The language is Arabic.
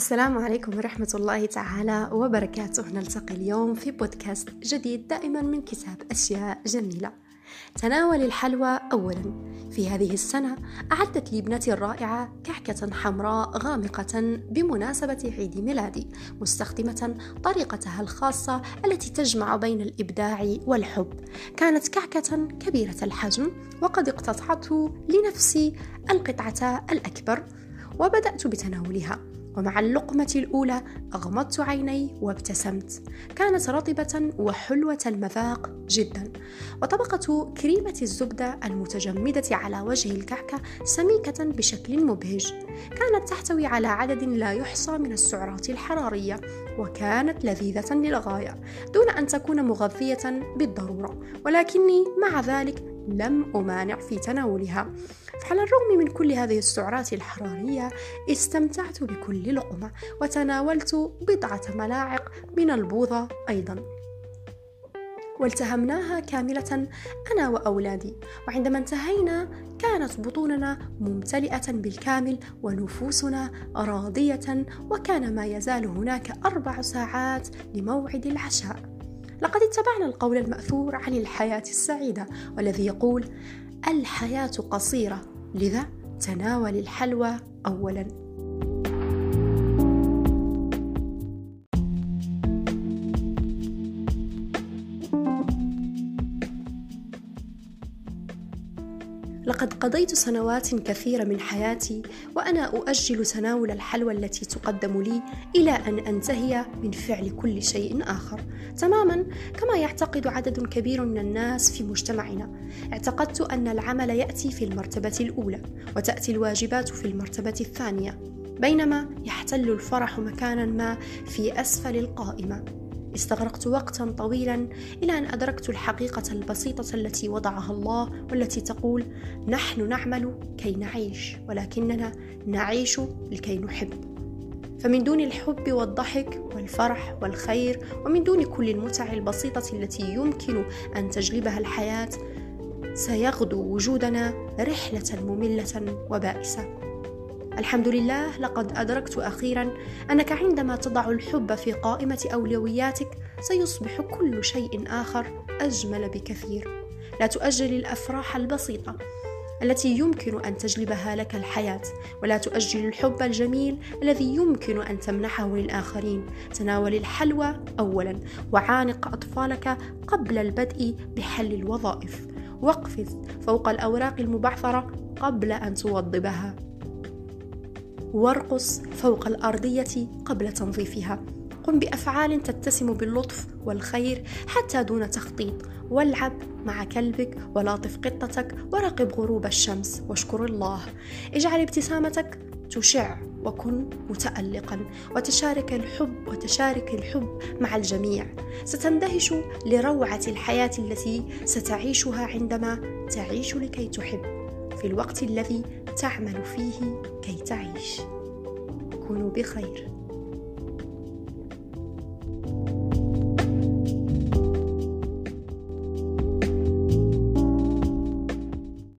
السلام عليكم ورحمة الله تعالى وبركاته. نلتقي اليوم في بودكاست جديد دائما من كتاب أشياء جميلة. تناول الحلوى أولا. في هذه السنة أعدت لي ابنتي الرائعة كعكة حمراء غامقة بمناسبة عيد ميلادي مستخدمة طريقتها الخاصة التي تجمع بين الإبداع والحب. كانت كعكة كبيرة الحجم وقد اقتطعت لنفسي القطعة الأكبر وبدأت بتناولها. ومع اللقمة الأولى أغمضت عيني وابتسمت. كانت رطبة وحلوة المذاق جدا. وطبقة كريمة الزبدة المتجمدة على وجه الكعكة سميكة بشكل مبهج. كانت تحتوي على عدد لا يحصى من السعرات الحرارية وكانت لذيذة للغاية دون أن تكون مغذية بالضرورة. ولكني مع ذلك لم أمانع في تناولها. فعلى الرغم من كل هذه السعرات الحرارية استمتعت بكل لقمة وتناولت بضعة ملاعق من البوظة أيضا. والتهمناها كاملة أنا وأولادي. وعندما انتهينا كانت بطوننا ممتلئة بالكامل ونفوسنا راضية وكان ما يزال هناك أربع ساعات لموعد العشاء. لقد اتبعنا القول المأثور عن الحياة السعيدة والذي يقول الحياة قصيرة لذا تناول الحلوى أولاً. لقد قضيت سنوات كثيرة من حياتي وأنا أؤجل تناول الحلوى التي تقدم لي إلى أن أنتهي من فعل كل شيء آخر. تماما كما يعتقد عدد كبير من الناس في مجتمعنا اعتقدت أن العمل يأتي في المرتبة الأولى وتأتي الواجبات في المرتبة الثانية بينما يحتل الفرح مكانا ما في أسفل القائمة. استغرقت وقتا طويلا إلى أن أدركت الحقيقة البسيطة التي وضعها الله والتي تقول نحن نعمل كي نعيش ولكننا نعيش لكي نحب. فمن دون الحب والضحك والفرح والخير ومن دون كل المتع البسيطة التي يمكن أن تجلبها الحياة سيغدو وجودنا رحلة مملة وبائسة. الحمد لله لقد أدركت أخيرا أنك عندما تضع الحب في قائمة أولوياتك سيصبح كل شيء آخر أجمل بكثير. لا تؤجل الأفراح البسيطة التي يمكن أن تجلبها لك الحياة ولا تؤجل الحب الجميل الذي يمكن أن تمنحه للآخرين. تناول الحلوى أولا وعانق أطفالك قبل البدء بحل الوظائف. واقفز فوق الأوراق المبعثرة قبل أن توضبها وارقص فوق الأرضية قبل تنظيفها. قم بأفعال تتسم باللطف والخير حتى دون تخطيط. والعب مع كلبك ولاطف قطتك وراقب غروب الشمس. واشكر الله. اجعل ابتسامتك تشع وكن متألقا. وتشارك الحب وتشارك الحب مع الجميع. ستندهش لروعة الحياة التي ستعيشها عندما تعيش لكي تحب. في الوقت الذي تعمل فيه كي تعيش. كونوا بخير.